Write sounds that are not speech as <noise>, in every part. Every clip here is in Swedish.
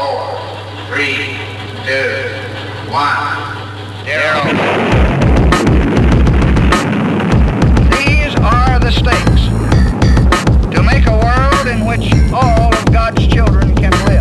four, three, two, one, zero. These are the stakes. To make a world in which all of God's children can live,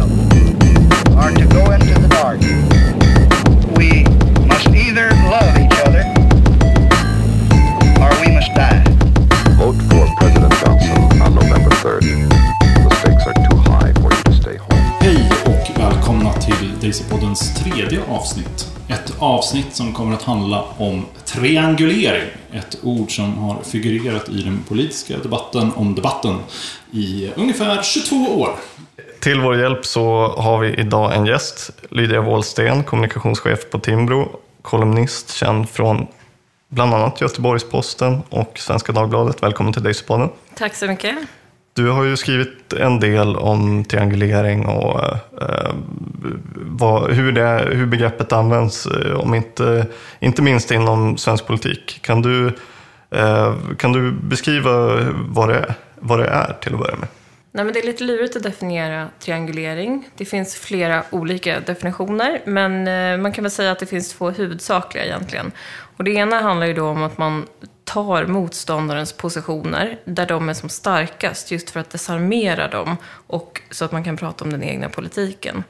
Daisypoddens tredje avsnitt. Ett avsnitt som kommer att handla om triangulering. Ett ord som har figurerat i den politiska debatten om debatten i ungefär 22 år. Till vår hjälp så har vi idag en gäst, Lydia Wåhlsten, kommunikationschef på Timbro, kolumnist känd från bland annat Göteborgs-Posten och Svenska Dagbladet. Välkommen till Daisypodden. Tack så mycket. Du har ju skrivit en del om triangulering och eh, vad, hur, det, hur begreppet används, eh, om inte, inte minst inom svensk politik. Kan du, eh, kan du beskriva vad det, är, vad det är till att börja med? Nej, men det är lite lurigt att definiera triangulering. Det finns flera olika definitioner, men eh, man kan väl säga att det finns två huvudsakliga egentligen. Och det ena handlar ju då om att man tar motståndarens positioner där de är som starkast, just för att desarmera dem och så att man kan prata om den egna politiken.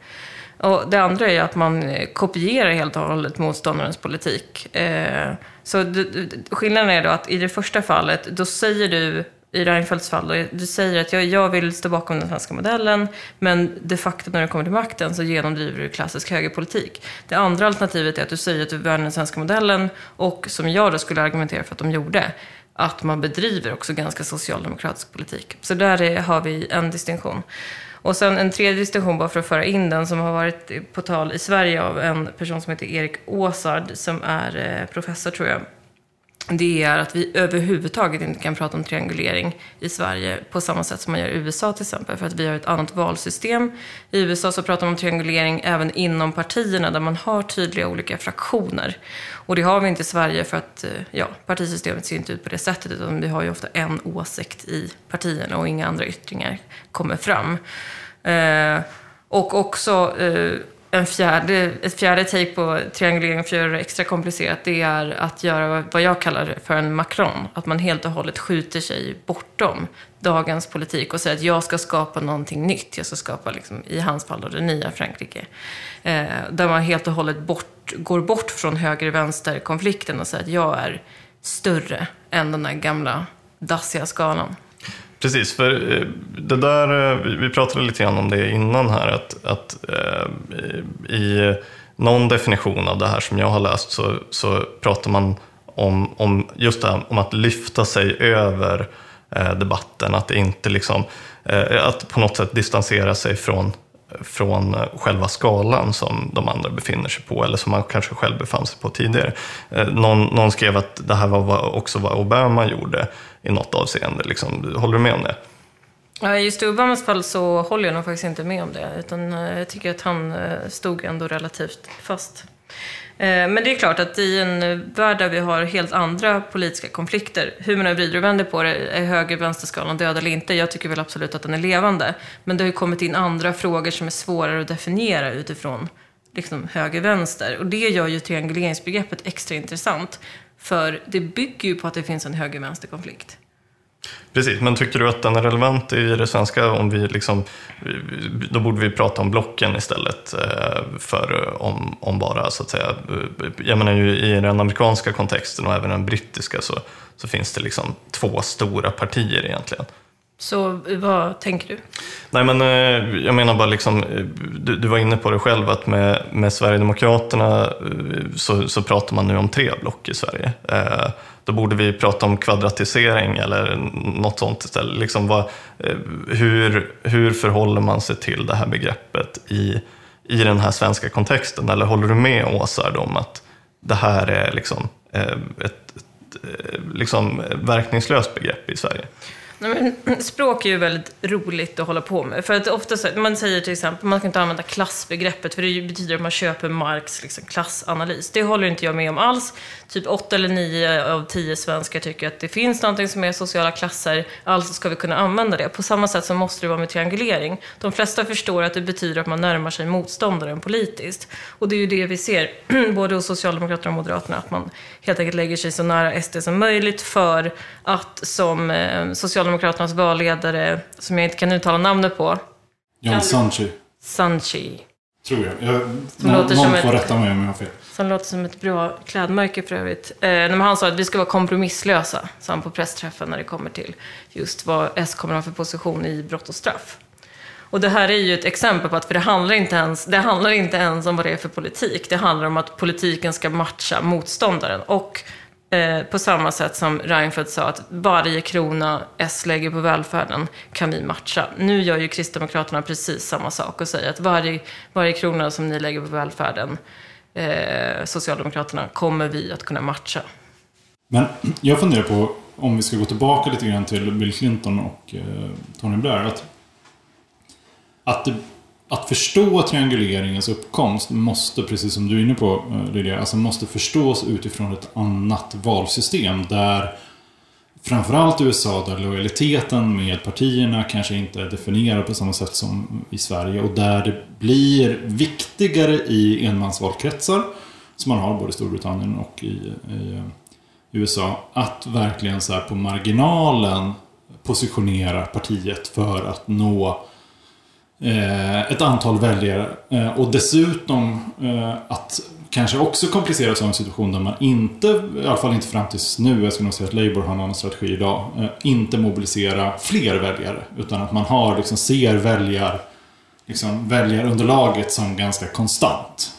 Och det andra är att man eh, kopierar helt och hållet motståndarens politik. Eh, så skillnaden är då att i det första fallet, då säger du i Reinfeldts fall, då, du säger att jag, jag vill stå bakom den svenska modellen, men de facto när du kommer till makten så genomdriver du klassisk högerpolitik. Det andra alternativet är att du säger att du värnar den svenska modellen, och som jag då skulle argumentera för att de gjorde, att man bedriver också ganska socialdemokratisk politik. Så där är, har vi en distinktion. Och sen en tredje distinktion, bara för att föra in den, som har varit på tal i Sverige av en person som heter Erik Åsard, som är eh, professor, tror jag, det är att vi överhuvudtaget inte kan prata om triangulering i Sverige på samma sätt som man gör i USA till exempel. För att vi har ett annat valsystem. I USA så pratar man om triangulering även inom partierna där man har tydliga olika fraktioner. Och det har vi inte i Sverige för att eh, ja, partisystemet ser inte ut på det sättet utan vi har ju ofta en åsikt i partierna och inga andra yttringar kommer fram. Eh, och också eh, en fjärde, ett fjärde take på triangulering för att göra det extra komplicerat, det är att göra vad jag kallar för en Macron. Att man helt och hållet skjuter sig bortom dagens politik och säger att jag ska skapa någonting nytt. Jag ska skapa, liksom, i hans fall, då, det nya Frankrike. Eh, där man helt och hållet bort, går bort från höger-vänster-konflikten och säger att jag är större än den där gamla dassiga skalan. Precis, för eh, det där, eh, vi- pratade lite grann om det innan här, att, att eh, i någon definition av det här som jag har läst så, så pratar man om, om just det här om att lyfta sig över eh, debatten, att inte liksom, eh, att på något sätt distansera sig från från själva skalan som de andra befinner sig på, eller som man kanske själv befann sig på tidigare. Eh, Någon, någon skrev att det här var också vad Obama gjorde i något avseende. Liksom. Håller du med om det? Ja, just i Obamas fall så håller jag nog faktiskt inte med om det. Utan eh, jag tycker att han eh, stod ändå relativt fast. Eh, men det är klart att i en värld där vi har helt andra politiska konflikter, hur man än vrider och vänder på det, är höger-vänsterskalan död eller inte? Jag tycker väl absolut att den är levande. Men det har ju kommit in andra frågor som är svårare att definiera utifrån liksom, höger-vänster. Och det gör ju trianguleringsbegreppet extra intressant. För det bygger ju på att det finns en höger-vänster-konflikt. Precis, men tycker du att den är relevant i det svenska? Om vi liksom, då borde vi prata om blocken istället eh, för eh, om, om bara så att säga. Eh, jag menar ju i den amerikanska kontexten och även den brittiska så, så finns det liksom två stora partier egentligen. Så vad tänker du? Nej men eh, jag menar bara liksom, eh, du, du var inne på det själv att med, med Sverigedemokraterna eh, så, så pratar man nu om tre block i Sverige. Eh, Då borde vi prata om kvadratisering eller något sånt istället. Liksom vad, hur, hur förhåller man sig till det här begreppet i, i den här svenska kontexten? Eller håller du med Åsa om att det här är liksom ett, ett, ett liksom verkningslöst begrepp i Sverige? Nej, men, <clears throat> språk är ju väldigt roligt att hålla på med. För att ofta så, man säger till exempel, man ska inte använda klassbegreppet, för det betyder att man köper Marx liksom, klassanalys. Det håller inte jag med om alls. Typ åtta eller nio av tio svenskar tycker att det finns någonting som är sociala klasser, alltså ska vi kunna använda det. På samma sätt så måste det vara med triangulering. De flesta förstår att det betyder att man närmar sig motståndaren politiskt. Och det är ju det vi ser, <clears throat> både hos Socialdemokraterna och Moderaterna, att man helt enkelt lägger sig så nära SD som möjligt för att som eh, Socialdemokraternas valledare, som jag inte kan uttala namnet på, Jan Sanchi, Sanchi, tror jag. jag Som någon någon ett- får rätta mig om jag har fel. som låter som ett bra klädmärke för övrigt. Eh, han sa att vi ska vara kompromisslösa, sa han på pressträffen när det kommer till just vad S kommer ha för position i brott och straff. Och det här är ju ett exempel på att, för det handlar inte ens, det handlar inte ens om vad det är för politik. Det handlar om att politiken ska matcha motståndaren. Och eh, på samma sätt som Reinfeldt sa att varje krona S lägger på välfärden kan vi matcha. Nu gör ju Kristdemokraterna precis samma sak och säger att varje, varje krona som ni lägger på välfärden, eh, Socialdemokraterna, kommer vi att kunna matcha. Men jag funderar på, om vi ska gå tillbaka lite grann till Bill Clinton och eh, Tony Blair. Att, att, det, att förstå trianguleringens uppkomst måste, precis som du är inne på eh, Lydia, alltså måste förstås utifrån ett annat valsystem. Där framförallt i USA där lojaliteten med partierna kanske inte är definierad på samma sätt som i Sverige. Och där det blir viktigare i enmansvalkretsar, som man har både i Storbritannien och i, i eh, USA att verkligen så här på marginalen positionera partiet för att nå Eh, ett antal väljare. Eh, och dessutom eh, att kanske också kompliceras av en situation där man inte, i alla fall inte fram tills nu, jag skulle nog säga att Labour har en annan strategi idag, eh, inte mobilisera fler väljare. Utan att man har, liksom, ser väljar, liksom, väljarunderlaget som ganska konstant.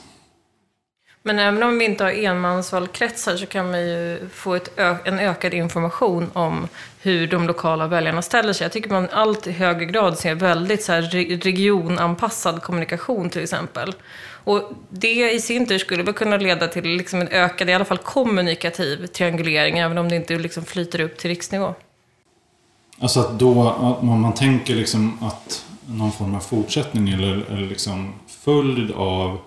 Men även om vi inte har enmansvalkretsar så kan man ju få ett ö- en ökad information om hur de lokala väljarna ställer sig. Jag tycker man allt i högre grad ser väldigt så här regionanpassad kommunikation till exempel. Och det i sin tur skulle väl kunna leda till liksom en ökad, i alla fall kommunikativ triangulering, även om det inte liksom flyter upp till riksnivå. Alltså att då, om man tänker liksom att någon form av fortsättning eller, eller liksom följd av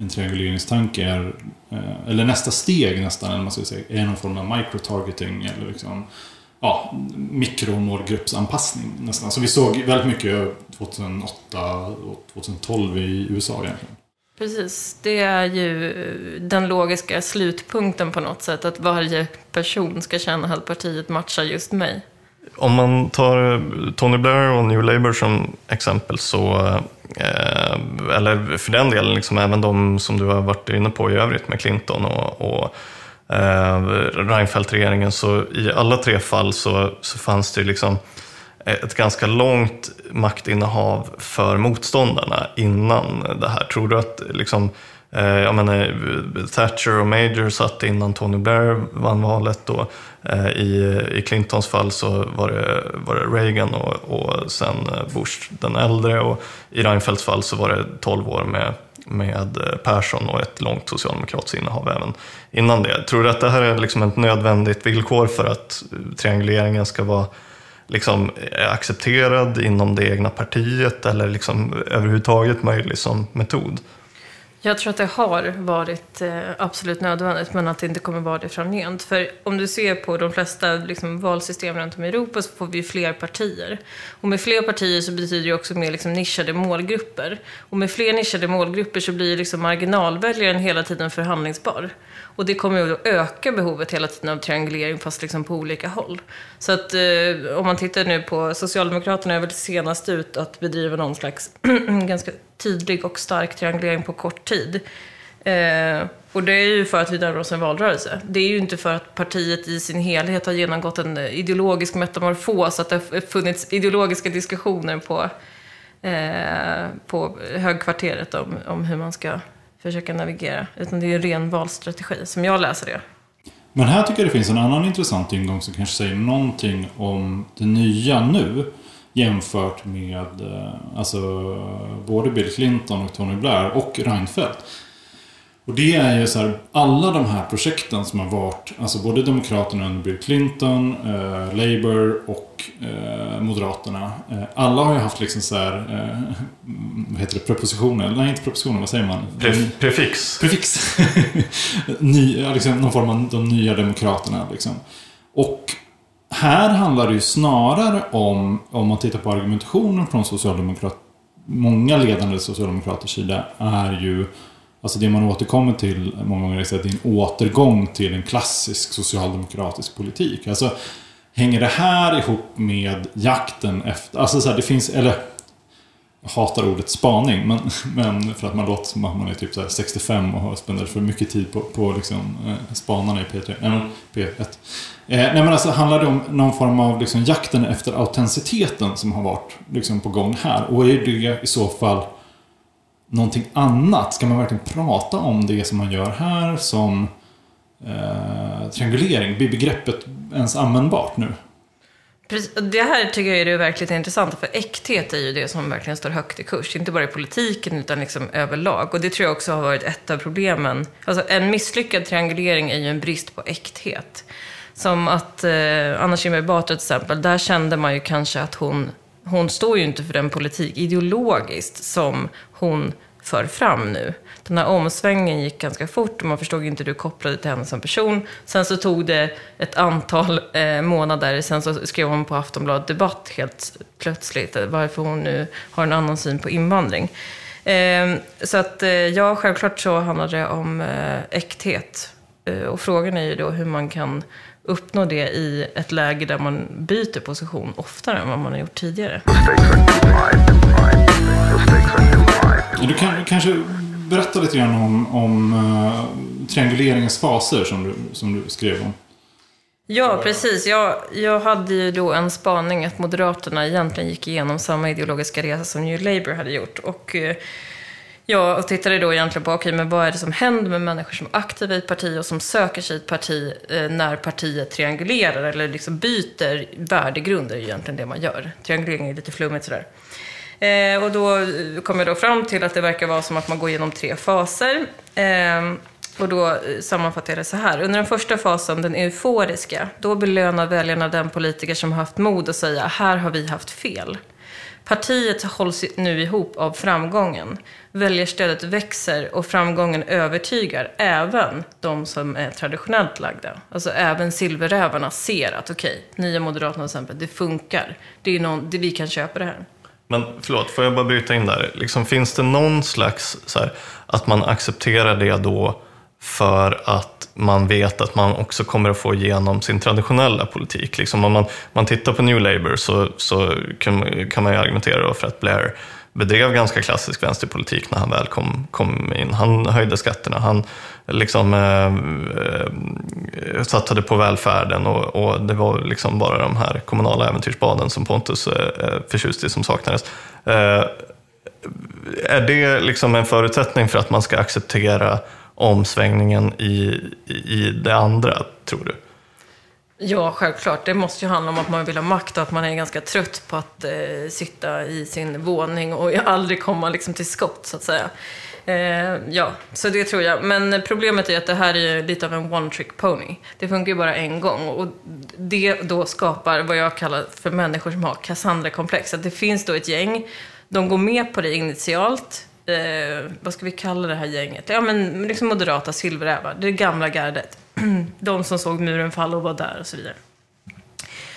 en trianguleringstanke är, eh, eller nästa steg nästan, eller man ska säga, är någon form av microtargeting eller liksom, ja, mikromålgruppsanpassning nästan. Så vi såg väldigt mycket 2008 och 2012 i USA egentligen. Precis, det är ju eh, den logiska slutpunkten på något sätt, att varje person ska känna att partiet matchar just mig. Om man tar Tony Blair och New Labour som exempel så, eh, eller för den delen liksom även de som du har varit inne på i övrigt med Clinton och, och eh, Reinfeldt-regeringen, så i alla tre fall så, så fanns det liksom ett ganska långt maktinnehav för motståndarna innan det här. Tror du att liksom, eh, jag menar, Thatcher och Major satt innan Tony Blair vann valet då. eh, i, i Clintons fall så var det, var det Reagan och, och sen eh, Bush den äldre och i Reinfeldts fall så var det 12 år med, med eh, Persson och ett långt socialdemokratiskt innehav även innan det. Tror du att det här är liksom ett nödvändigt villkor för att eh, trianguleringen ska vara liksom accepterad inom det egna partiet eller liksom överhuvudtaget möjlig som metod? Jag tror att det har varit eh, absolut nödvändigt, men att det inte kommer vara det framgent. För om du ser på de flesta liksom, valsystem runt om i Europa så får vi fler partier. Och med fler partier så betyder det också mer liksom, nischade målgrupper. Och med fler nischade målgrupper så blir liksom, marginalväljaren hela tiden förhandlingsbar. Och det kommer ju att öka behovet hela tiden av triangulering, fast liksom på olika håll. Så att eh, om man tittar nu på Socialdemokraterna är väl senast ut att bedriva någon slags <clears throat> ganska tydlig och stark triangulering på kort tid. Eh, och det är ju för att vi närmar oss en valrörelse. Det är ju inte för att partiet i sin helhet har genomgått en ideologisk metamorfos, att det har funnits ideologiska diskussioner på, eh, på högkvarteret om, om hur man ska försöka navigera. Utan det är ju ren valstrategi, som jag läser det. Men här tycker jag det finns en annan intressant ingång som kanske säger någonting om det nya nu jämfört med eh, alltså, både Bill Clinton och Tony Blair och Reinfeldt. Och det är ju så här, alla de här projekten som har varit, alltså både Demokraterna under Bill Clinton, eh, Labour och eh, Moderaterna. Eh, alla har ju haft liksom så här, eh, vad heter det, prepositioner? Nej, inte prepositioner, vad säger man? Pre- prefix. Prefix. <laughs> Ny, liksom, någon form av de nya demokraterna. Liksom. Och här handlar det ju snarare om, om man tittar på argumentationen från socialdemokrat, många ledande socialdemokraters sida, är ju Alltså det man återkommer till många gånger är att det är en återgång till en klassisk socialdemokratisk politik. Alltså hänger det här ihop med jakten efter, alltså så här, det finns, eller jag hatar ordet spaning, men, <laughs> men för att man låter som att man är typ så här 65 och har spenderat för mycket tid på, på liksom, eh, spanarna i P3, nej, men P1. Eh, nej men alltså handlar det om någon form av liksom, jakten efter autenticiteten som har varit liksom, på gång här? Och är det i så fall någonting annat? Ska man verkligen prata om det som man gör här som eh, triangulering? Blir begreppet ens användbart nu? Precis, Det här tycker jag är det verkligt intressanta, för äkthet är ju det som verkligen står högt i kurs. Inte bara i politiken, utan liksom överlag. Och det tror jag också har varit ett av problemen. Alltså, en misslyckad triangulering är ju en brist på äkthet. Som att eh, Anna Kinberg Batra till exempel, där kände man ju kanske att hon, hon står ju inte för den politik ideologiskt som hon för fram nu. Den här omsvängningen gick ganska fort och man förstod inte hur du kopplade till henne som person. Sen så tog det ett antal eh, månader, sen så skrev hon på Aftonbladet Debatt helt plötsligt varför hon nu har en annan syn på invandring. Eh, så att eh, ja, självklart så handlar det om eh, äkthet. Eh, och frågan är ju då hur man kan uppnå det i ett läge där man byter position oftare än vad man har gjort tidigare. Stakes Du kan kanske berätta lite grann om, om uh, trianguleringens faser som du, som du skrev om. Ja, precis. Jag, jag hade ju då en spaning att Moderaterna egentligen gick igenom samma ideologiska resa som New Labour hade gjort. Och eh, uh, ja, och tittade då egentligen på, okej, men vad är det som händer med människor som är aktiva i ett parti och som söker sig i ett parti eh, när partiet triangulerar eller liksom byter värdegrunder, är ju egentligen det man gör. Triangulering är lite flummigt sådär. Eh, och då kom jag då fram till att det verkar vara som att man går igenom tre faser. Eh, och då eh, sammanfattar jag det så här. Under den första fasen, den euforiska, då belönar väljarna den politiker som har haft mod att säga här har vi haft fel. Partiet hålls nu ihop av framgången. Väljarstödet växer och framgången övertygar även de som är traditionellt lagda. Alltså även silverrävarna ser att okej, Nya Moderaterna till exempel, det funkar. Det är någon, det, vi kan köpa det här. Men förlåt, får jag bara bryta in där? Liksom, finns det någon slags, så här, att man accepterar det då för att man vet att man också kommer att få igenom sin traditionella politik? Liksom, om man, man tittar på New Labour så, så kan, kan man ju argumentera då för att Blair bedrev ganska klassisk vänsterpolitik när han väl kom, kom in. Han höjde skatterna, han liksom, eh, eh, satsade på välfärden och, och, det var liksom bara de här kommunala äventyrsbaden som Pontus eh, eh förtjust i som saknades. Eh, är det liksom en förutsättning för att man ska acceptera omsvängningen i, i det andra, tror du? Ja, självklart. Det måste ju handla om att man vill ha makt och att man är ganska trött på att eh, sitta i sin våning och <laughs> aldrig komma liksom, till skott, så att säga. Eh, ja, så det tror jag. Men problemet är att det här är lite av en one trick pony. Det funkar ju bara en gång och det då skapar vad jag kallar för människor som har Cassandra-komplex. Att det finns då ett gäng, de går med på det initialt, eh, vad ska vi kalla det här gänget? Ja, men liksom moderata silverrävar, det gamla gardet. <clears throat> de som såg muren falla och var där och så vidare.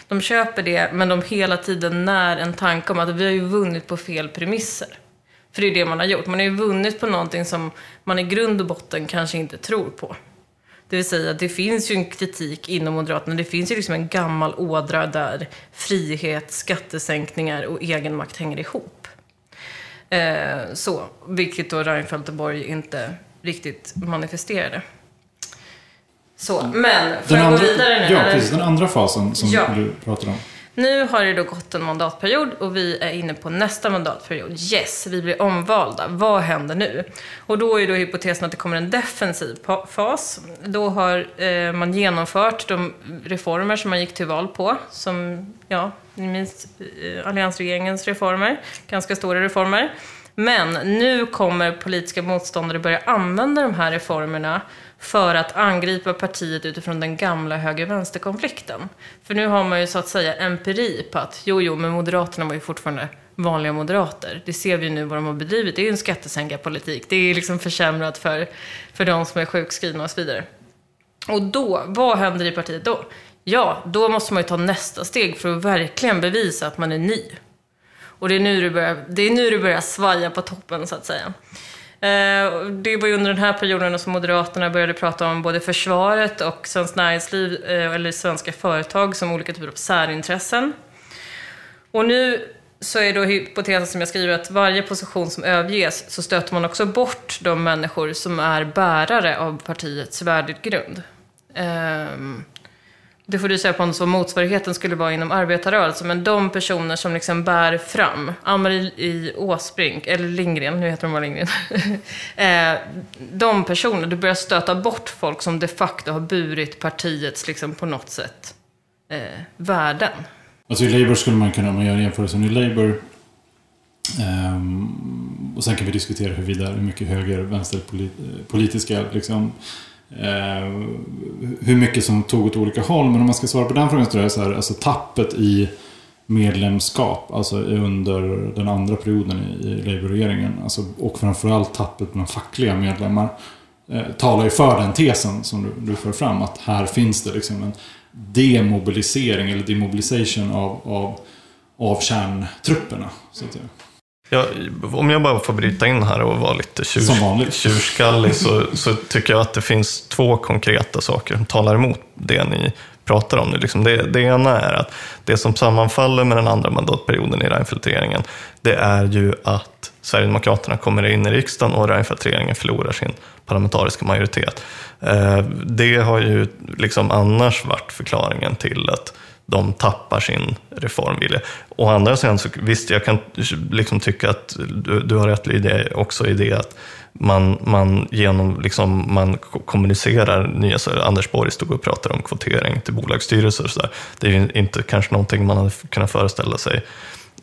De köper det, men de hela tiden när en tanke om att vi har ju vunnit på fel premisser. För det är det man har gjort. Man har ju vunnit på någonting som man i grund och botten kanske inte tror på. Det vill säga, det finns ju en kritik inom Moderaterna. Det finns ju liksom en gammal ådra där frihet, skattesänkningar och egenmakt hänger ihop. Eh, så, vilket då Reinfeldt och Borg inte riktigt manifesterade. Så, men får Den jag gå andra, vidare nu? ja, eller? precis. Den andra fasen som Ja. du pratade om. Nu har det då gått en mandatperiod och vi är inne på nästa mandatperiod. Yes, vi blir omvalda. Vad händer nu? Och då är då hypotesen att det kommer en defensiv fas. Då har eh, man genomfört de reformer som man gick till val på. Som, ja, ni minns eh, alliansregeringens reformer. Ganska stora reformer. Men nu kommer politiska motståndare börja använda de här reformerna för att angripa partiet utifrån den gamla höger-vänster-konflikten. För nu har man ju så att säga empiri på att jo, jo, men Moderaterna var ju fortfarande vanliga moderater. Det ser vi ju nu vad de har bedrivit. Det är ju en skattesänkarpolitik. Det är liksom försämrat för, för de som är sjukskrivna och så vidare. Och då, vad händer i partiet då? Ja, då måste man ju ta nästa steg för att verkligen bevisa att man är ny. Och det är nu det börjar, det är nu det börjar svaja på toppen, så att säga. Eh, det var ju under den här perioden som Moderaterna började prata om både försvaret och svenskt näringsliv, eh, eller svenska företag, som olika typer av särintressen. Och nu så är då hypotesen som jag skriver att varje position som överges så stöter man också bort de människor som är bärare av partiets värdegrund. Um, det får du säga på vad motsvarigheten skulle vara inom arbetarrörelsen, men de personer som liksom bär fram, Ann-Marie Åsbrink, eller Lindgren, nu heter hon bara Lindgren, <laughs> eh, de personerna, du börjar stöta bort folk som de facto har burit partiets, liksom på något sätt, eh, värden. Alltså i Labour skulle man kunna, om man gör jämförelsen i Labour um, och sen kan vi diskutera huruvida hur mycket höger vänsterpolitiska liksom, eh, hur mycket som tog åt olika håll. Men om man ska svara på den frågan så tror jag så här, alltså tappet i medlemskap, alltså under den andra perioden i, i Labour-regeringen, alltså, och framförallt tappet bland fackliga medlemmar, eh, talar ju för den tesen som du, du för fram, att här finns det liksom en demobilisering eller demobilisation av, av, av kärntrupperna. Så att säga. Ja, om jag bara får bryta in här och vara lite tjur, tjurskallig så, så tycker jag att det finns två konkreta saker som talar emot det ni pratar om nu. Liksom det, det ena är att det som sammanfaller med den andra mandatperioden i Reinfeldt-regeringen, det är ju att Sverigedemokraterna kommer in i riksdagen och Reinfeldt-regeringen förlorar sin parlamentariska majoritet. Eh, Det har ju liksom annars varit förklaringen till att de tappar sin reformvilja. Å andra sidan, så, visst jag kan liksom tycka att du, du har rätt i det också i det att man, man, genom, liksom, man kommunicerar nya, så Anders Borg stod och pratade om kvotering till bolagsstyrelser och så där. Det är ju inte kanske någonting man hade kunnat föreställa sig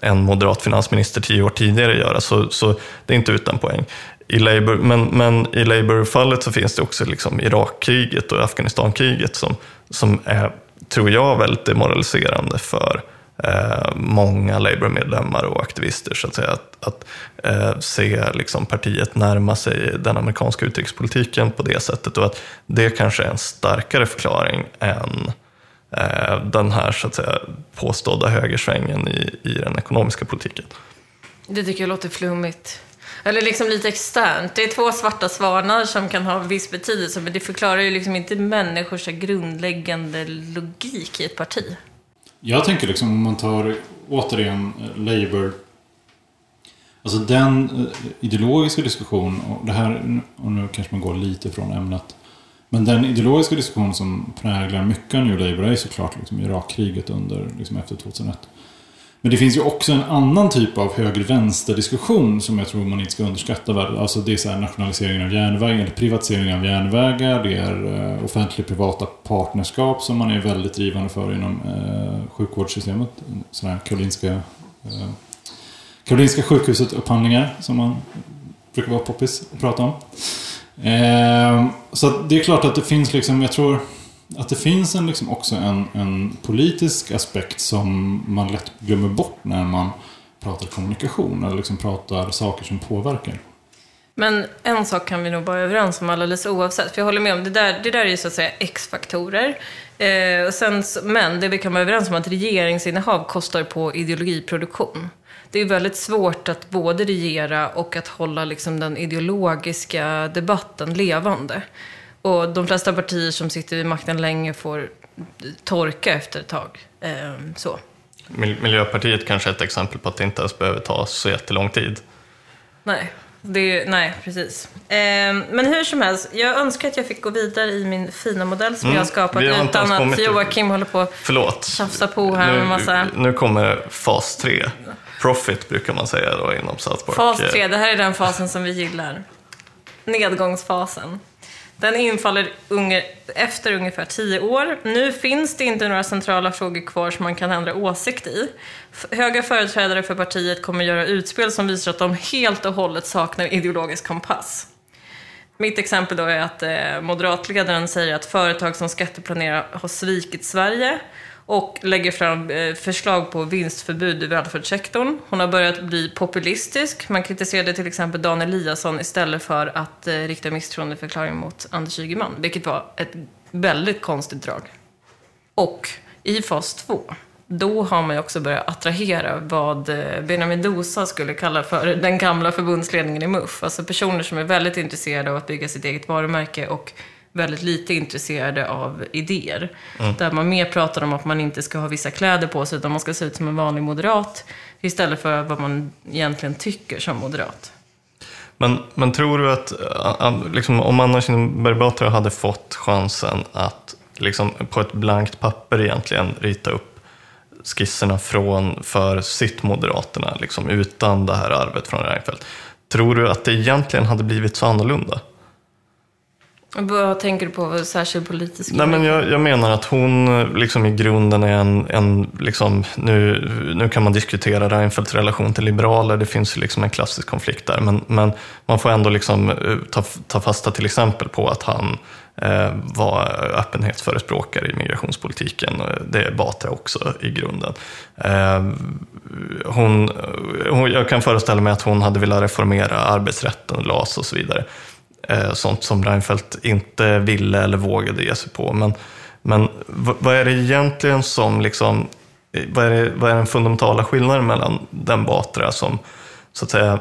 en moderat finansminister tio år tidigare göra, så, så det är inte utan poäng. I Labour, men, men i Labour-fallet så finns det också liksom Irakkriget och Afghanistankriget som, som är, tror jag, väldigt demoraliserande för eh, många Labour-medlemmar och aktivister. Så att, säga, att, att eh, se liksom, partiet närma sig den amerikanska utrikespolitiken på det sättet och att det kanske är en starkare förklaring än eh, den här så att säga, påstådda högersvängen i, i den ekonomiska politiken. Det tycker jag låter flummigt. Eller liksom lite externt. Det är två svarta svanar som kan ha viss betydelse, men det förklarar ju liksom inte människors grundläggande logik i ett parti. Jag tänker liksom om man tar återigen eh, Labour. Alltså den eh, ideologiska diskussion, och det här, och nu kanske man går lite från ämnet. Men den ideologiska diskussion som präglar mycket av New Labour är såklart liksom Irakkriget under, liksom efter 2001. Men det finns ju också en annan typ av höger-vänster-diskussion som jag tror man inte ska underskatta. Alltså det är så här nationaliseringen av järnvägen, eller privatiseringen av järnvägar. Det är eh, offentlig-privata partnerskap som man är väldigt drivande för inom eh, sjukvårdssystemet. Sådana här Karolinska, eh, Karolinska sjukhuset-upphandlingar som man brukar vara poppis att prata om. Eh, så det är klart att det finns liksom, jag tror att det finns en, liksom också en, en politisk aspekt som man lätt glömmer bort när man pratar kommunikation eller liksom pratar saker som påverkar. Men en sak kan vi nog vara överens om alldeles oavsett. För jag håller med om, det där, det där är ju så att säga X-faktorer. Eh, och sen, men det vi kan vara överens om är att regeringsinnehav kostar på ideologiproduktion. Det är väldigt svårt att både regera och att hålla liksom den ideologiska debatten levande. Och de flesta partier som sitter vid makten länge får torka efter ett tag. Eh, så. Mil- Miljöpartiet kanske är ett exempel på att det inte ens behöver ta så jättelång tid. Nej, det, nej precis. Ehm, men hur som helst, jag önskar att jag fick gå vidare i min fina modell som Mm, jag har skapat har utan att Joakim håller på att tjafsa på här med massa... Nu, nu kommer fas 3. Profit brukar man säga då inom South Park. Fas 3, det här är den fasen som vi gillar. Nedgångsfasen. Den infaller unge, efter ungefär tio år. Nu finns det inte några centrala frågor kvar som man kan ändra åsikt i. F- Höga företrädare för partiet kommer göra utspel som visar att de helt och hållet saknar ideologisk kompass. Mitt exempel då är att eh, moderatledaren säger att företag som skatteplanerar har svikit Sverige och lägger fram eh, förslag på vinstförbud i välfärdssektorn. Hon har börjat bli populistisk. Man kritiserade till exempel Dan Eliasson istället för att eh, rikta misstroendeförklaring mot Anders Ygeman, vilket var ett väldigt konstigt drag. Och i fas 2, då har man ju också börjat attrahera vad eh, Benjamin Dosa skulle kalla för den gamla förbundsledningen i MUF. Alltså personer som är väldigt intresserade av att bygga sitt eget varumärke och väldigt lite intresserade av idéer. Där man mer pratar om att man inte ska ha vissa kläder på sig, utan man ska se ut som en vanlig moderat. Istället för vad man egentligen tycker som moderat. Men, men tror du att liksom, om Anna Kinberg Batra hade fått chansen att liksom, på ett blankt papper egentligen rita upp skisserna från, för sitt Moderaterna, liksom, utan det här arvet från Reinfeldt. Tror du att det egentligen hade blivit så annorlunda? Vad tänker du på? Särskilt politisk Nej, men jag, jag menar att hon eh, liksom i grunden är en, en liksom, nu, nu kan man diskutera Reinfeldts relation till liberaler, det finns ju liksom en klassisk konflikt där, men, men man får ändå liksom eh, ta, ta fasta till exempel på att han eh, var öppenhetsförespråkare i migrationspolitiken, och det är Batra också i grunden. Eh, hon, eh, hon, jag kan föreställa mig att hon hade velat reformera arbetsrätten, LAS och så vidare. eh, Eh, sånt som Reinfeldt inte ville eller vågade ge sig på. Men, men vad är det egentligen som, liksom, eh, vad är, det, vad är den fundamentala skillnaden mellan den Batra som så att säga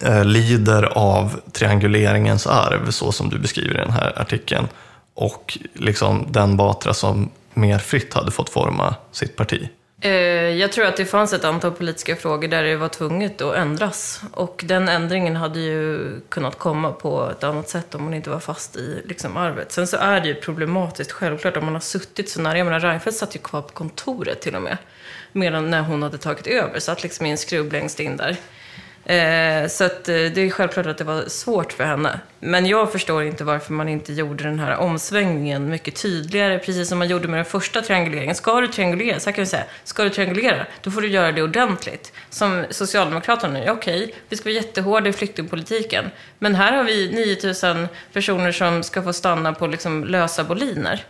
eh, lider av trianguleringens arv, så som du beskriver i den här artikeln, och liksom den Batra som mer fritt hade fått forma sitt parti? Eh, jag tror att det fanns ett antal politiska frågor där det var tvunget att ändras. Och den ändringen hade ju kunnat komma på ett annat sätt om hon inte var fast i liksom, arvet. Sen så är det ju problematiskt, självklart, om man har suttit så nära. Jag menar, Reinfeldt satt ju kvar på kontoret till och med. Medan när hon hade tagit över, satt liksom i en skrubb längst in där. Eh, så att, eh, det är självklart att det var svårt för henne. Men jag förstår inte varför man inte gjorde den här omsvängningen mycket tydligare, precis som man gjorde med den första trianguleringen. Ska du triangulera, så här kan vi säga, ska du triangulera, då får du göra det ordentligt. Som Socialdemokraterna nu, ja, okej, vi ska vara jättehårda i flyktingpolitiken. Men här har vi 9000 personer som ska få stanna på liksom lösa boliner.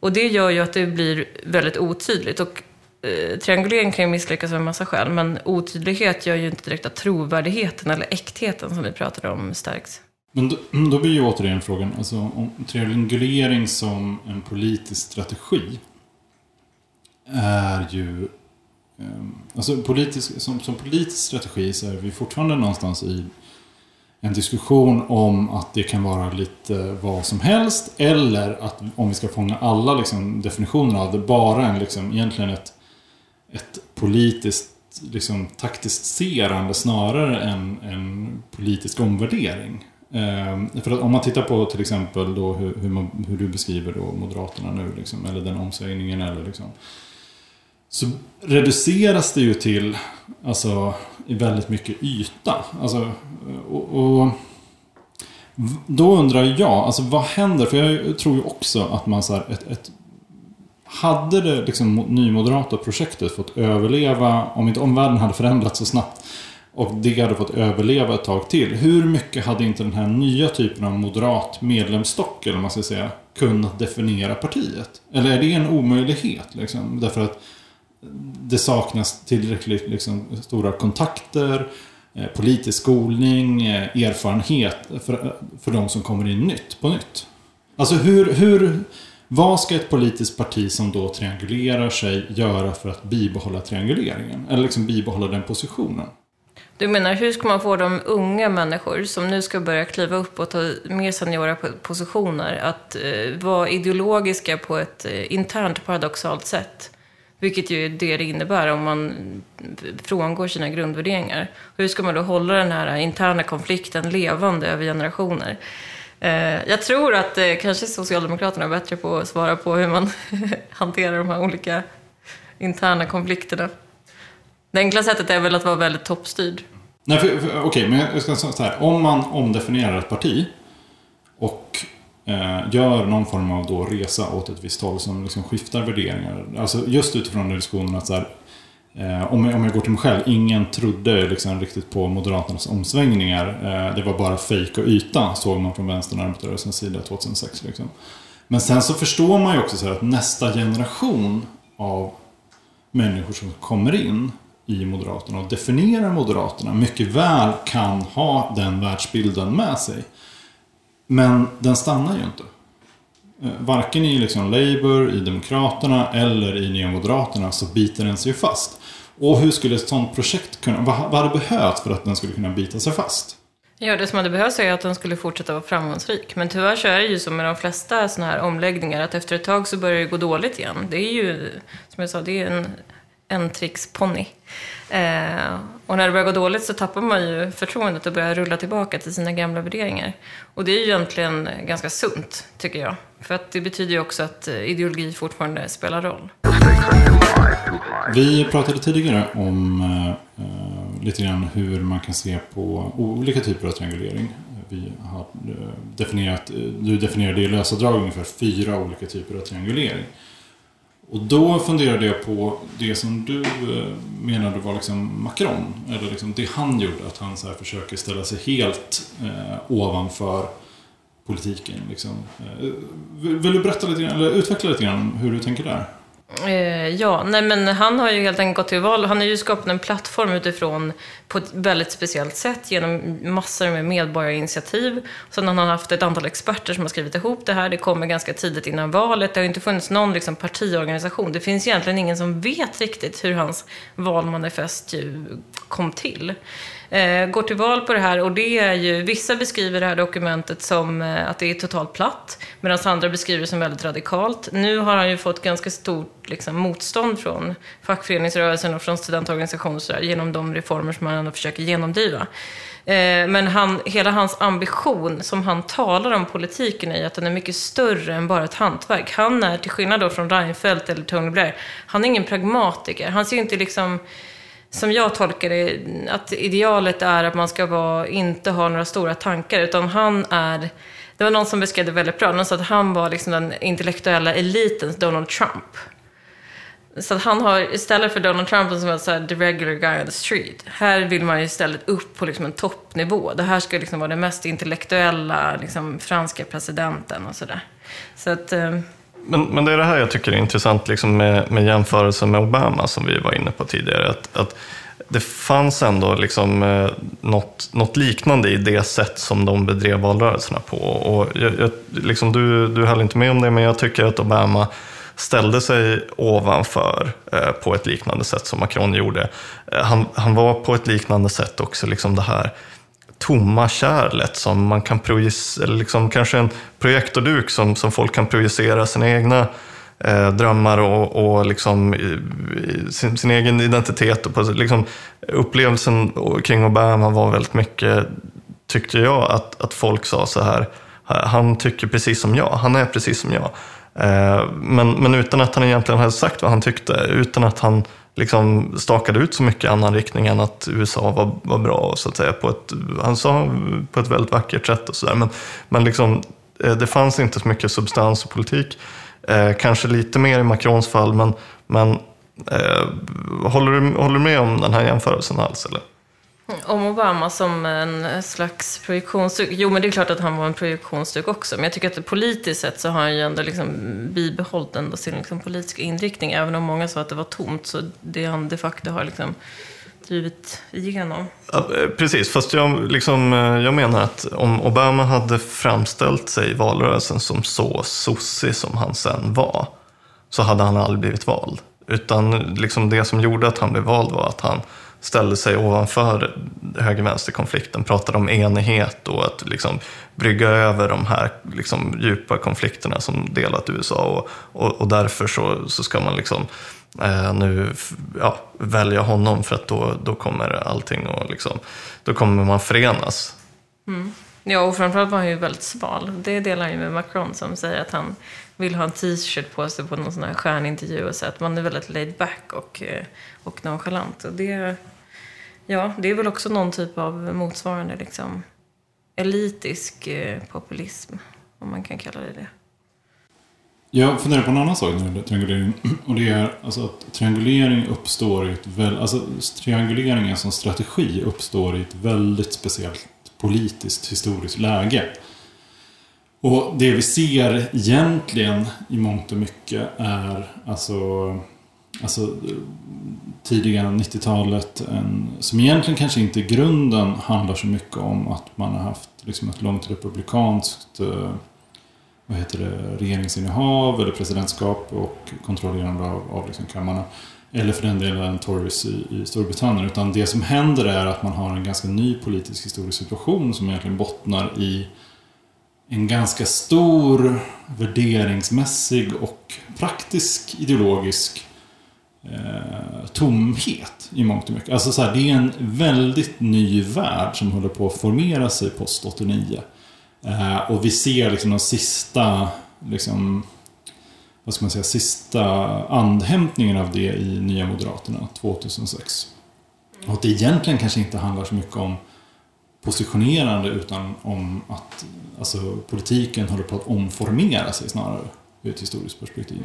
Och det gör ju att det blir väldigt otydligt. Och eh, triangulering kan ju misslyckas av en massa skäl, men otydlighet gör ju inte direkt att trovärdigheten eller äktheten som vi pratade om stärks. Men då, <clears throat> då blir ju återigen frågan, alltså om triangulering som en politisk strategi är ju... Ehm, alltså politisk, som, som politisk strategi så är vi fortfarande någonstans i en diskussion om att det kan vara lite vad som helst eller att om vi ska fånga alla liksom, definitioner av det, bara en, liksom, egentligen ett, ett politiskt liksom, taktiskt serande snarare än en politisk omvärdering. Ehm, för att om man tittar på till exempel då hur, hur, man, hur du beskriver då Moderaterna nu, liksom, eller den omsvängningen eller liksom, så reduceras det ju till alltså, i väldigt mycket yta. Alltså, och, och då undrar jag, alltså vad händer? För jag tror ju också att man så här, ett, ett hade det liksom nymoderata projektet fått överleva, om inte omvärlden hade förändrats så snabbt och det hade fått överleva ett tag till. Hur mycket hade inte den här nya typen av moderat medlemsstock, eller vad man ska säga, kunnat definiera partiet? Eller är det en omöjlighet? Liksom? Därför att det saknas tillräckligt liksom, stora kontakter, eh, politisk skolning, eh, erfarenhet för, för de som kommer in nytt på nytt. Alltså hur, hur, vad ska ett politiskt parti som då triangulerar sig göra för att bibehålla trianguleringen? Eller liksom bibehålla den positionen? Du menar, hur ska man få de unga människor som nu ska börja kliva upp och ta mer seniora positioner att eh, vara ideologiska på ett eh, internt paradoxalt sätt? Vilket ju är det det innebär om man eh, frångår sina grundvärderingar. Hur ska man då hålla den här interna konflikten levande över generationer? Eh, jag tror att eh, kanske Socialdemokraterna är bättre på att svara på hur man <laughs> hanterar de här olika interna konflikterna. Det enkla sättet är väl att vara väldigt toppstyrd. Nej, för, för, okej, men jag ska säga så här. Om man omdefinierar ett parti och eh, gör någon form av då resa åt ett visst håll som liksom skiftar värderingar. Alltså just utifrån den diskussionen att så här, eh, om, jag, om jag går till mig själv, ingen trodde liksom riktigt på Moderaternas omsvängningar. Eh, det var bara fejk och yta, såg man från vänstern och arbetarrörelsens sida 2006. Liksom. Men sen så förstår man ju också så här att nästa generation av människor som kommer in i Moderaterna och definierar Moderaterna mycket väl kan ha den världsbilden med sig. Men den stannar ju inte. Eh, varken i liksom Labour, i Demokraterna eller i Nya Moderaterna så biter den sig fast. Och hur skulle ett sådant projekt kunna, vad vad hade behövts för att den skulle kunna bita sig fast? Ja, det som hade behövts är att den skulle fortsätta vara framgångsrik. Men tyvärr så är det ju som med de flesta sådana här omläggningar, att efter ett tag så börjar det gå dåligt igen. Det är ju, som jag sa, det är en entricksponny. Eh, och när det börjar gå dåligt så tappar man ju förtroendet och börjar rulla tillbaka till sina gamla värderingar. Och det är ju egentligen ganska sunt, tycker jag. För att det betyder ju också att eh, ideologi fortfarande spelar roll. Vi pratade tidigare om eh, lite grann hur man kan se på olika typer av triangulering. Vi har eh, definierat, eh, du definierade i lösa drag ungefär fyra olika typer av triangulering. Och då funderade jag på det som du eh, menade var liksom Macron. Eller liksom det han gjorde, att han så här försöker ställa sig helt eh, ovanför politiken. Liksom. Eh, vill, vill du berätta lite grann, eller utveckla lite grann hur du tänker där? Eh, ja, nej men han har ju helt enkelt gått till val. Han har ju skapat en plattform utifrån på ett väldigt speciellt sätt genom massor med medborgarinitiativ. Sen har han haft ett antal experter som har skrivit ihop det här. Det kommer ganska tidigt innan valet. Det har ju inte funnits någon liksom, partiorganisation. Det finns egentligen ingen som vet riktigt hur hans valmanifest ju kom till. Eh, går till val på det här och det är ju, vissa beskriver det här dokumentet som eh, att det är totalt platt, medan andra beskriver det som väldigt radikalt. Nu har han ju fått ganska stort liksom, motstånd från fackföreningsrörelsen och från studentorganisationer genom de reformer som han ändå försöker genomdriva. Eh, men han, hela hans ambition som han talar om politiken i, att den är mycket större än bara ett hantverk. Han är, till skillnad då från Reinfeldt eller Tony Blair, han är ingen pragmatiker. Han ser inte liksom som jag tolkar det, att idealet är att man ska vara, inte ha några stora tankar, utan han är det var någon som beskrev det väldigt bra. Någon sa att han var liksom den intellektuella elitens Donald Trump. Så att han har, istället för Donald Trump som var så här, the regular guy on the street, här vill man ju istället upp på liksom en toppnivå. Det här ska liksom vara den mest intellektuella liksom, franska presidenten och sådär. Så att... Eh, men, men det är det här jag tycker är intressant liksom med, med jämförelsen med Obama som vi var inne på tidigare. Att, att det fanns ändå liksom, eh, något, något liknande i det sätt som de bedrev valrörelserna på. Och jag, jag, liksom, du, du höll inte med om det, men jag tycker att Obama ställde sig ovanför eh, på ett liknande sätt som Macron gjorde. Eh, han, han var på ett liknande sätt också liksom det här tomma kärlet som man kan projicera, eller liksom kanske en projektorduk som, som folk kan projicera sina egna eh, drömmar och, och liksom, sin, sin egen identitet. Och på, liksom, upplevelsen kring Obama var väldigt mycket, tyckte jag, att, att folk sa så här, han tycker precis som jag, han är precis som jag. Eh, men, men utan att han egentligen hade sagt vad han tyckte, utan att han liksom stakade ut så mycket annan riktning än att USA var, var bra, så att säga. På ett, han sa på ett väldigt vackert sätt och sådär. Men, men liksom, eh, det fanns inte så mycket substans och politik. Eh, kanske lite mer i Macrons fall, men, men eh, håller, du, håller du med om den här jämförelsen alls? Eller? Om Obama som en slags projektionsduk. Jo, men det är klart att han var en projektionsduk också. Men jag tycker att politiskt sett så har han ju ändå liksom bibehållit ändå sin liksom politiska inriktning. Även om många sa att det var tomt, så det han de facto har liksom drivit igenom. Ja, eh, Precis, fast jag, liksom, eh, jag menar att om Obama hade framställt sig i valrörelsen som så sossig som han sen var, så hade han aldrig blivit vald. Utan liksom det som gjorde att han blev vald var att han ställde sig ovanför höger-vänster-konflikten, pratade om enighet och att liksom brygga över de här liksom djupa konflikterna som delat USA. Och, och, och därför så, så ska man liksom eh, nu ja, välja honom för att då, då kommer allting och liksom, då kommer man förenas. Mm. Ja, och framförallt var han ju väldigt sval. Det delar han ju med Macron som säger att han vill ha en t-shirt på sig på någon sån här stjärnintervju och så att man är väldigt laid back och, eh, och nonchalant. Och det, ja, det är väl också någon typ av motsvarande liksom elitisk eh, populism. om man kan kalla det det. Jag funderar på en annan sak när det gäller triangulering. <clears throat> Och det är alltså att triangulering uppstår i ett väl, alltså trianguleringen som strategi uppstår i ett väldigt speciellt politiskt historiskt läge. Och det vi ser egentligen i mångt och mycket är alltså, alltså tidiga 90-talet som egentligen kanske inte i grunden handlar så mycket om att man har haft liksom ett långt republikanskt eh, vad heter det, regeringsinnehav eller presidentskap och kontrollerande av, av liksom kammarna. Eller för den delen Tories i, i Storbritannien. Utan det som händer är att man har en ganska ny politisk historisk situation som egentligen bottnar i en ganska stor värderingsmässig och praktisk ideologisk eh, tomhet i mångt och mycket. Alltså så här, det är en väldigt ny värld som håller på att formera sig post 89. Eh, och vi ser liksom de sista, liksom, vad ska man säga, sista andhämtningen av det i Nya Moderaterna 2006. Och att det egentligen kanske inte handlar så mycket om positionerande utan om att alltså, politiken håller på att omformera sig snarare ur ett historiskt perspektiv.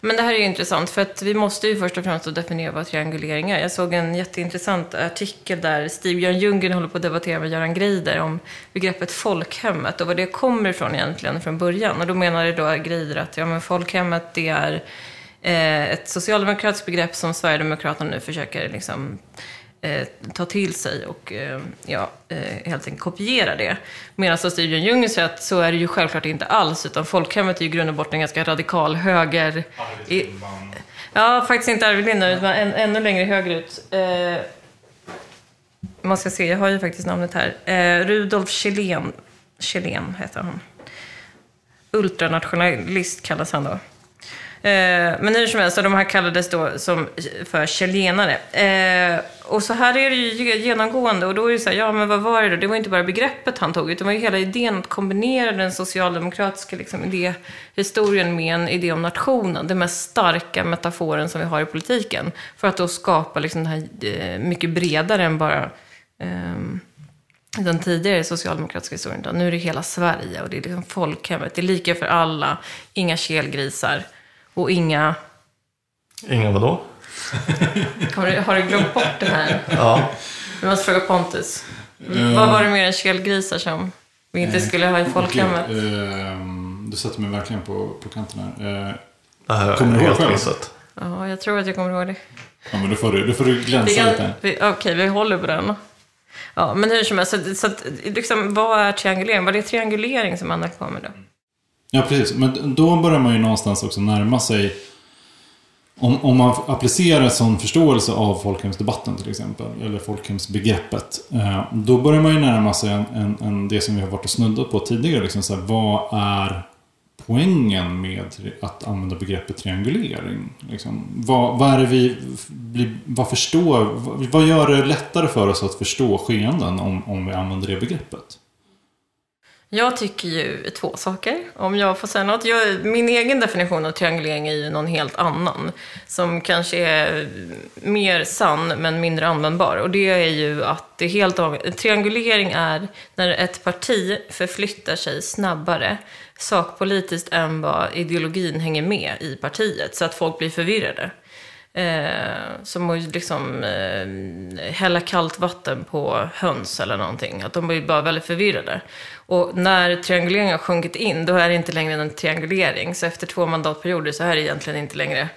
Men det här är ju intressant för att vi måste ju först och främst definiera vad triangulering är. Jag såg en jätteintressant artikel där Stig-Björn Ljunggren håller på att debattera med Göran Greider om begreppet folkhemmet och var det kommer ifrån egentligen från början. Och då menade då Greider att ja, men folkhemmet det är eh, ett socialdemokratiskt begrepp som Sverigedemokraterna nu försöker liksom eh, ta till sig och eh, ja, eh, helt enkelt kopiera det. Medan Stig-Björn Ljung säger att så är det ju självklart inte alls, utan folkhemmet är ju i grund och botten en ganska radikal höger... I, ja, faktiskt inte Arvid Lindman, utan än, ännu längre högerut. Eh, man ska se, jag har ju faktiskt namnet här. Eh, Rudolf Kjellén, Kjellén heter han. Ultranationalist kallas han då. Men hur som helst, de här kallades då som för chilenare. Och så här är det ju genomgående. Och då är det så här, ja men vad var det då? Det var inte bara begreppet han tog, utan det var ju hela idén att kombinera den socialdemokratiska liksom, idéhistorien med en idé om nationen. Den mest starka metaforen som vi har i politiken. För att då skapa liksom det här eh, mycket bredare än bara ehm, den tidigare socialdemokratiska historien. Då. Nu är det hela Sverige och det är liksom folkhemmet. Det är lika för alla, inga kelgrisar. Och inga... Inga vadå? Har du, har du glömt bort det här? Ja. Vi måste fråga Pontus. Vad var det mer än kelgrisar som vi inte skulle ha i folkhemmet? Eh, du sätter mig verkligen på, på kanten här. Eh, Det här har Kommer du ihåg själv? Ja, jag tror att jag kommer ihåg det. ja, men då får du, då får du glänsa kan- lite. vi- Okej, vi håller på den. Ja, men hur som helst, så, så att, liksom, vad är triangulering? Vad är triangulering som Anna kommer då? Ja, precis. Men då börjar man ju någonstans också närma sig... Om, om man applicerar sån förståelse av folkhemsdebatten till exempel, eller folkhemsbegreppet. Eh, då börjar man ju närma sig en, en, en, det som vi har varit och snuddat på tidigare. Liksom så här, vad är poängen med att använda begreppet triangulering? Liksom, vad, vad är det vi... blir- Vad förstår... Vad, vad gör det lättare för oss att förstå skeenden om, om vi använder det begreppet? Jag tycker ju två saker, om jag får säga något. Jag, min egen definition av triangulering är ju någon helt annan. Som kanske är mer sann, men mindre användbar. Och det är ju att det är helt av... Triangulering är när ett parti förflyttar sig snabbare sakpolitiskt än vad ideologin hänger med i partiet. Så att folk blir förvirrade. Eh, som att liksom eh, hälla kallt vatten på höns eller någonting. Att de blir bara väldigt förvirrade. Och när trianguleringen har sjunkit in, då är det inte längre en triangulering. Så efter två mandatperioder så är det egentligen inte längre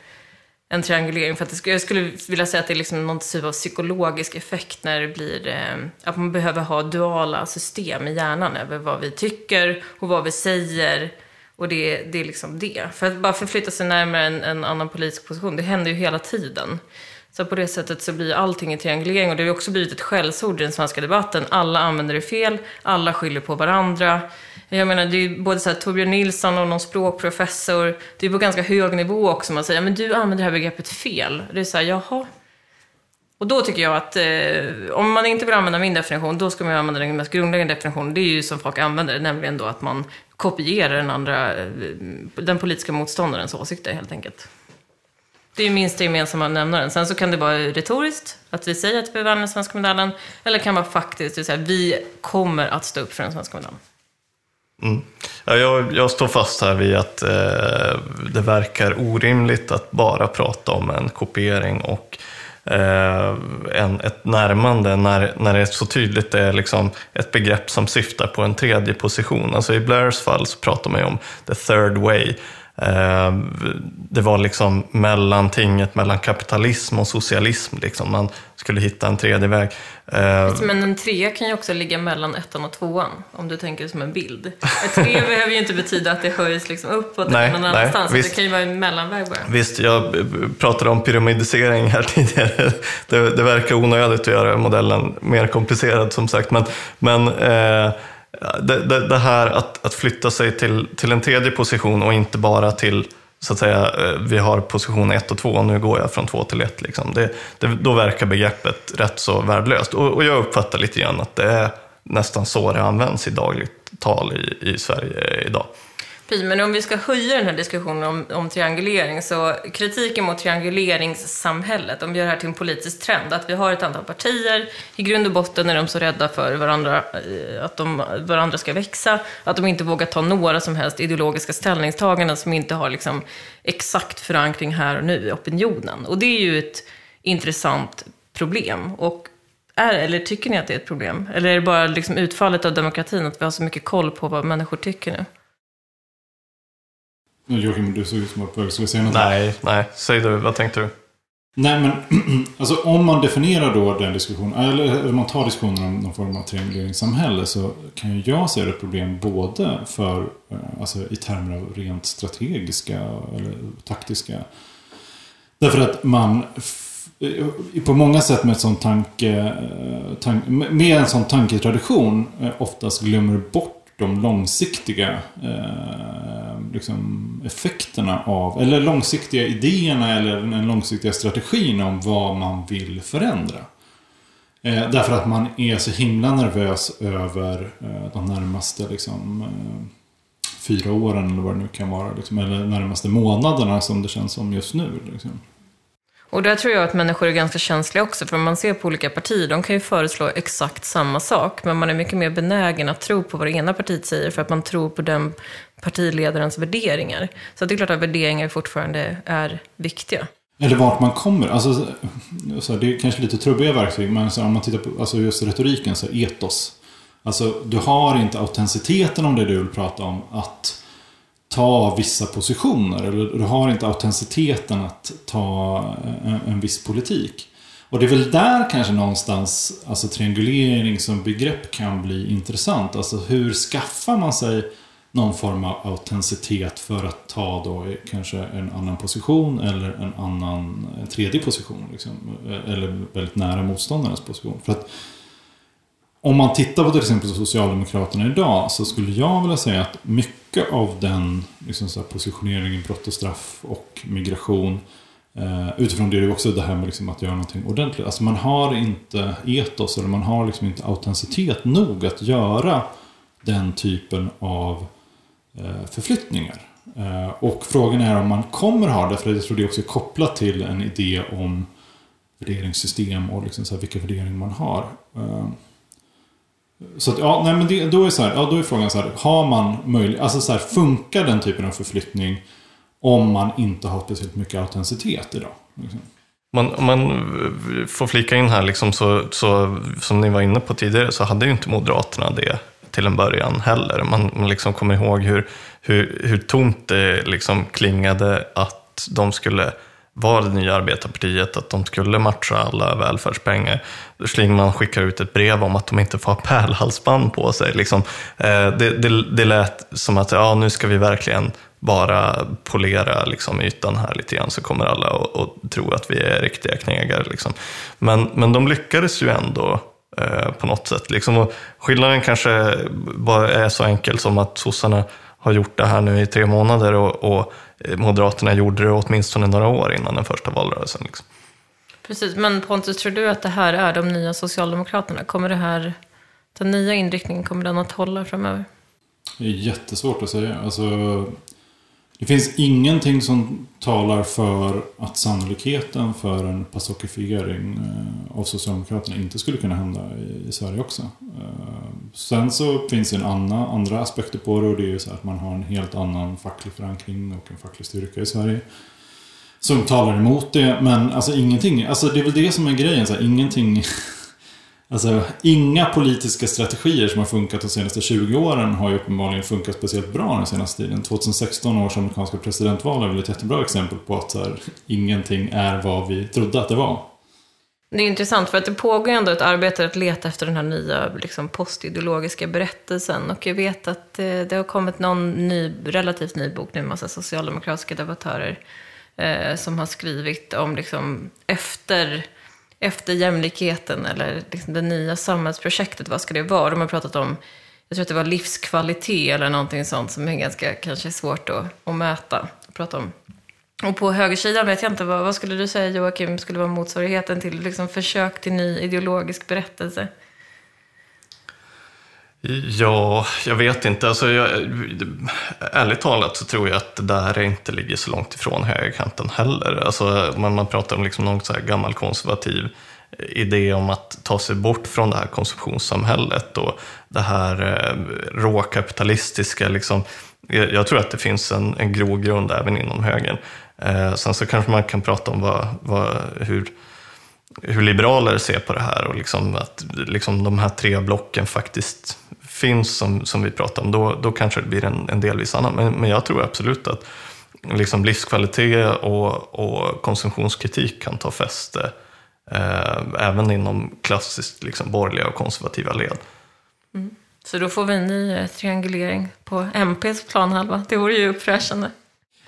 en triangulering. För att det jag skulle vilja säga att det är liksom någon typ av psykologisk effekt när det blir eh, att man behöver ha duala system i hjärnan över vad vi tycker och vad vi säger. Och det, det är liksom det. För att bara förflytta sig närmare en, en annan politisk position, det händer ju hela tiden. Så på det sättet så blir allting en triangulering och det har också blivit ett skällsord i den svenska debatten. Alla använder det fel, alla skyller på varandra. Jag menar, det är både så här, Torbjörn Nilsson och någon språkprofessor. Det är på ganska hög nivå också. Man säger, men du använder det här begreppet fel. Det är så här, jaha. Och då tycker jag att eh, om man inte vill använda min definition, då ska man använda den mest grundläggande definitionen. Det är ju som folk använder det, nämligen då att man kopierar den andra, eh, den politiska motståndarens åsikter helt enkelt. Det är ju minsta gemensamma nämnaren. Sen så kan det vara retoriskt, att vi säger att vi värnar den svenska medaljen. Eller kan vara faktiskt, det vill säga vi kommer att stå upp för den svenska medaljen. Mm. Ja, jag, jag står fast här vid att eh, det verkar orimligt att bara prata om en kopiering och eh, en, ett närmande när, när det är så tydligt det är liksom ett begrepp som syftar på en tredje position. Alltså I Blairs fall så pratar man ju om the third way. Eh, det var liksom mellantinget mellan kapitalism och socialism. Liksom. Man skulle hitta en tredje väg. Eh, Men en trea kan ju också ligga mellan ettan och tvåan, om du tänker det som en bild. Ett tre <laughs> behöver ju inte betyda att det höjs liksom uppåt Nej, någon nej, annanstans. visst. Det kan ju vara en mellanväg bara. Visst, jag pratade om pyramidisering här <laughs> tidigare. Det, det verkar onödigt att göra modellen mer komplicerad som sagt. Men, men eh, det, det, det här att, att flytta sig till, till en tredje position och inte bara till så att säga, eh, vi har position 1 och 2 och nu går jag från 2 till 1. Liksom. Det, det, då verkar begreppet rätt så värdelöst. Och, och jag uppfattar lite grann att det är nästan så det används i dagligt tal i, i Sverige idag. Precis, Men om vi ska höja den här diskussionen om, om triangulering, så kritiken mot trianguleringssamhället, om vi gör det här till en politisk trend, att vi har ett antal partier, i grund och botten är de så rädda för varandra, eh, att de, varandra ska växa, att de inte vågar ta några som helst ideologiska ställningstaganden som inte har liksom exakt förankring här och nu i opinionen. Och det är ju ett intressant problem. Och är, eller tycker ni att det är ett problem? Eller är det bara liksom utfallet av demokratin, att vi har så mycket koll på vad människor tycker nu? Joakim, du såg ut som att du skulle säga något. Nej, nej, säg du, vad tänkte du? Nej, men <clears throat> alltså om man definierar då den diskussionen, eller, eller man tar diskussionen om någon form av trianguleringssamhälle så kan ju jag se det problem både för, eh, alltså i termer av rent strategiska eller taktiska. Därför att man eh, på många sätt med, ett sånt tanke, eh, tank, med en sån tanketradition oftast glömmer bort de långsiktiga eh, liksom effekterna av, eller långsiktiga idéerna eller den långsiktiga strategin om vad man vill förändra. Eh, därför att man är så himla nervös över eh, de närmaste liksom, eh, fyra åren eller vad det nu kan vara. Liksom, eller närmaste månaderna som det känns som just nu. Liksom. Och där tror jag att människor är ganska känsliga också, för man ser på olika partier, de kan ju föreslå exakt samma sak, men man är mycket mer benägen att tro på vad det ena partiet säger, för att man tror på den partiledarens värderingar. Så det är klart att värderingar fortfarande är viktiga. Eller vart man kommer. Alltså, så här, det är kanske lite trubbiga verktyg, men så här, om man tittar på alltså just retoriken, så etos. Alltså, du har inte autenticiteten om det du vill prata om, att ta vissa positioner. Eller du har inte autenticiteten att ta eh, en, en viss politik. Och det är väl där kanske någonstans alltså triangulering som begrepp kan bli intressant. Alltså hur skaffar man sig någon form av autenticitet för att ta då kanske en annan position eller en annan en tredje position. Liksom, eh, eller väldigt nära motståndarens position. För att om man tittar på till exempel Socialdemokraterna idag så skulle jag vilja säga att mycket av den liksom så här, positioneringen brott och straff och migration eh, utifrån det är det också det här med liksom att göra någonting ordentligt. Alltså man har inte etos eller man har liksom inte autenticitet nog att göra den typen av eh, förflyttningar. Eh, och frågan är om man kommer ha det, för jag tror det också är kopplat till en idé om värderingssystem och liksom så här vilka värderingar man har. Eh, så att, ja, nej, men det, då, är så här, ja, då är frågan så här, har man möjlighet, alltså så här, funkar den typen av förflyttning om man inte har speciellt mycket autenticitet idag? Liksom? Man, om man får flika in här, liksom, så, så, som ni var inne på tidigare, så hade ju inte Moderaterna det till en början heller. Man, man liksom kommer ihåg hur, hur, hur tomt det liksom klingade att de skulle var det nya arbetarpartiet, att de skulle matcha alla välfärdspengar. Schlingman skickar ut ett brev om att de inte får ha pärlhalsband på sig. Liksom, eh, det, det, det lät som att ja, nu ska vi verkligen bara polera liksom, ytan här lite grann så kommer alla att tro att vi är riktiga knegare. Liksom. Men, men de lyckades ju ändå eh, på något sätt. Liksom. Och skillnaden kanske bara är så enkel som att sossarna har gjort det här nu i tre månader och, och Moderaterna gjorde det åtminstone några år innan den första valrörelsen. Liksom. Precis, men Pontus, tror du att det här är de nya Socialdemokraterna? Kommer det här, den nya inriktningen, kommer den att hålla framöver? Det är jättesvårt att säga. Alltså, det finns ingenting som talar för att sannolikheten för en pasokifiering eh, av Socialdemokraterna inte skulle kunna hända i, Sverige också. Eh, sen så finns det en annan, andra aspekter på det och det är ju så att man har en helt annan facklig förankring och en facklig styrka i Sverige. Som talar emot det, men alltså ingenting, alltså det är väl det som är grejen, så här, ingenting Alltså, inga politiska strategier som har funkat de senaste 20 åren har ju uppenbarligen funkat speciellt bra den senaste tiden. 2016 års amerikanska presidentval är väl ett jättebra exempel på att så här, ingenting är vad vi trodde att det var. Det är intressant för att det pågår ändå ett arbete att leta efter den här nya liksom, postideologiska berättelsen. Och jag vet att eh, det har kommit någon ny, relativt ny bok nu, en massa socialdemokratiska debattörer eh, som har skrivit om liksom, efter efter jämlikheten eller liksom det nya samhällsprojektet, vad ska det vara? De har pratat om, jag tror att det var livskvalitet eller någonting sånt som är ganska kanske svårt att, att mäta. Att prata om. Och på högersidan vet jag inte, vad, vad skulle du säga Joakim skulle vara motsvarigheten till liksom försök till ny ideologisk berättelse? Ja, jag vet inte. Alltså, jag, ärligt talat så tror jag att det där inte ligger så långt ifrån högerkanten heller. Alltså, man, man pratar om liksom någon så här gammal konservativ idé om att ta sig bort från det här konsumtionssamhället och det här eh, råkapitalistiska. Liksom. Jag, jag, tror att det finns en, en grogrund även inom högern. Eh, sen så kanske man kan prata om vad, vad, hur hur liberaler ser på det här och liksom att liksom de här tre blocken faktiskt finns som, som vi pratar om, då, då kanske det blir en, en delvis annan. Men, men jag tror absolut att liksom livskvalitet och, och konsumtionskritik kan ta fäste eh, även inom klassiskt liksom, borgerliga och konservativa led. Mm. Så då får vi en ny eh, triangulering på MPs planhalva. Det vore ju uppfräschande.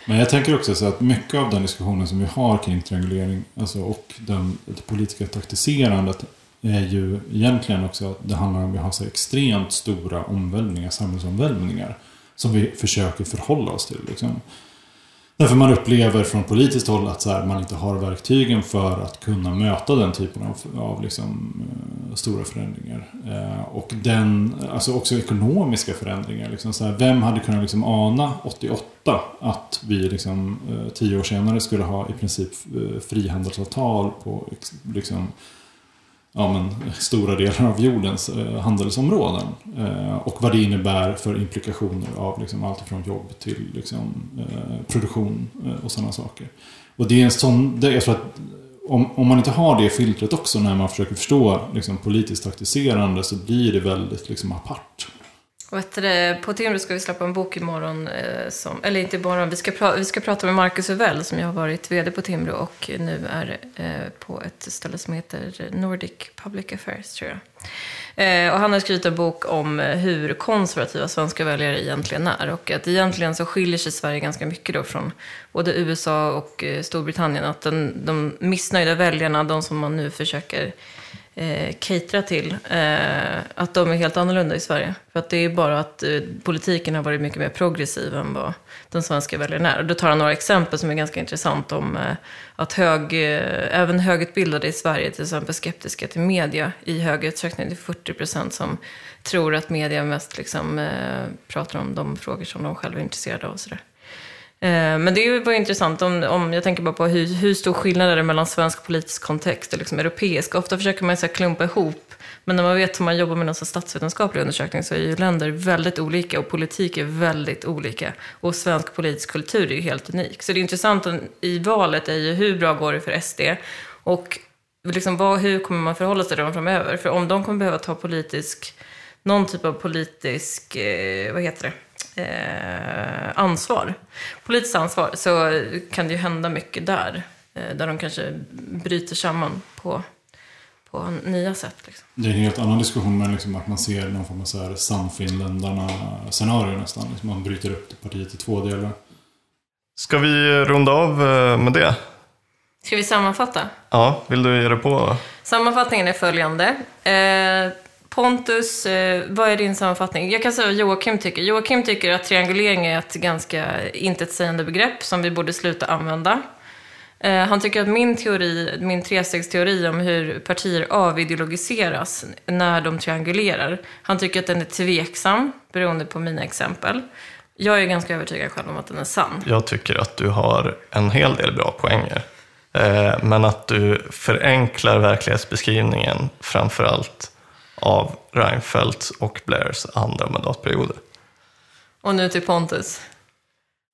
Men jag tänker också så att mycket av den diskussionen som vi har kring triangulering alltså, och den, det politiska taktiserandet är ju egentligen också att det handlar om att vi har så extremt stora omvälvningar, samhällsomvälvningar som vi försöker förhålla oss till. Liksom. Därför man upplever från politiskt håll att så här, man inte har verktygen för att kunna möta den typen av, av liksom, eh, stora förändringar. Eh, och den, alltså också ekonomiska förändringar. Liksom, så här, vem hade kunnat liksom ana 88 att vi liksom, eh, tio år senare skulle ha i princip eh, frihandelsavtal på liksom, ja, men, stora delar av jordens eh, handelsområden. Eh, och vad det innebär för implikationer av liksom, allt från jobb till liksom, eh, produktion eh, och sådana saker. Och det är en sån, det, jag tror att om, om man inte har det filtret också när man försöker förstå liksom, politiskt taktiserande så blir det väldigt liksom, apart. På Timbro ska vi släppa en bok imorgon, eh, som, eller inte imorgon, vi ska, pra, vi ska prata med Marcus Uvell som jag har varit vd på Timbro och nu är eh, på ett ställe som heter Nordic Public Affairs tror jag. Eh, och han har skrivit en bok om eh, hur konservativa svenska väljare egentligen är och att egentligen så skiljer sig Sverige ganska mycket då från både USA och eh, Storbritannien. Att den, de missnöjda väljarna, de som man nu försöker eh, catera till, eh, att de är helt annorlunda i Sverige. För att det är bara att eh, politiken har varit mycket mer progressiv än vad den svenska väljaren är. Och då tar han några exempel som är ganska intressant om eh, att hög, eh, även högutbildade i Sverige till exempel skeptiska till media i hög utsträckning. Det är 40 procent som tror att media mest liksom, eh, pratar om de frågor som de själva är intresserade av. Och sådär. Eh, men det var intressant, om, om jag tänker bara på hur, hur stor skillnad är det mellan svensk politisk kontext och liksom europeisk. Ofta försöker man så klumpa ihop, men när man vet hur man jobbar med någon statsvetenskaplig undersökning så är ju länder väldigt olika och politik är väldigt olika. Och svensk politisk kultur är ju helt unik. Så det intressanta i valet är ju hur bra går det för SD? Och liksom vad, hur kommer man förhålla sig till dem framöver? För om de kommer behöva ta politisk, någon typ av politisk, eh, vad heter det? Eh, ansvar, politiskt ansvar, så kan det ju hända mycket där. Eh, där de kanske bryter samman på, på nya sätt. Liksom. Det är en helt annan diskussion men liksom att man ser någon form av så här Sannfinländarna-scenario nästan. Liksom man bryter upp partiet i två delar. Ska vi runda av eh, med det? Ska vi sammanfatta? Ja, vill du ge det på? Sammanfattningen är följande. Eh, Pontus, eh, vad är din sammanfattning? Jag kan säga vad Joakim tycker. Joakim tycker att triangulering är ett ganska intetsägande begrepp som vi borde sluta använda. Eh, han tycker att min teori, min trestegsteori om hur partier avideologiseras när de triangulerar, han tycker att den är tveksam beroende på mina exempel. Jag är ganska övertygad själv om att den är sann. Jag tycker att du har en hel del bra poänger. Eh, men att du förenklar verklighetsbeskrivningen framför allt av Reinfeldts och Blairs andra mandatperioder. Och nu till Pontus.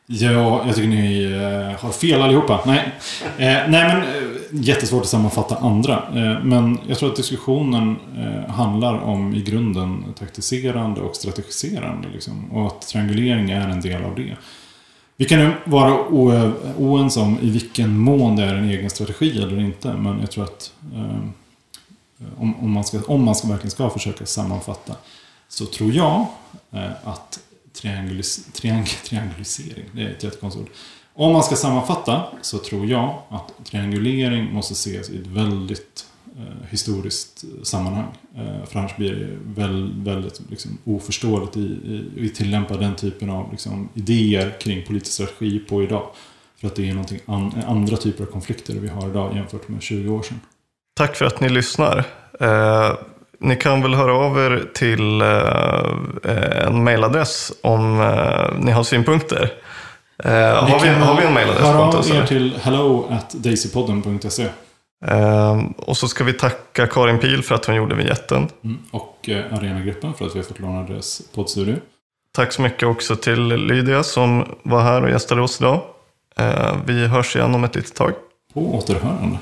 Ja, jag tycker ni eh, har fel allihopa. Nej, eh, nej men eh, jättesvårt att sammanfatta andra. Eh, men jag tror att diskussionen eh, handlar om i grunden taktiserande och strategiserande. Liksom, och att triangulering är en del av det. Vi kan nu vara oense om i vilken mån det är en egen strategi eller inte. Men jag tror att eh, Eh, om, om, man ska, om man ska verkligen ska försöka sammanfatta så tror jag eh, att triangulis, triang, <laughs> triangulisering, det är ett jättekonstigt ord. Om man ska sammanfatta så tror jag att triangulering måste ses i ett väldigt eh, historiskt eh, sammanhang. Eh, för annars blir det väl, väldigt liksom, oförståeligt i, i, i tillämpa den typen av liksom, idéer kring politisk strategi på idag. För att det är någonting an, andra typer av konflikter vi har idag jämfört med 20 år sedan. Tack för att ni lyssnar. Eh, ni kan väl höra av er till eh, en mailadress om eh, ni har synpunkter. Eh, har, vi, har vi en mailadress Hör av er till hello at daisypodden.se Eh, och så ska vi tacka Karin Pil för att hon gjorde vignetten. mm. och eh, Arenagruppen för att vi har fått låna deras poddstudio. Tack så mycket också till Lydia som var här och gästade oss idag. Eh, vi hörs igen om ett litet tag. På återhörande.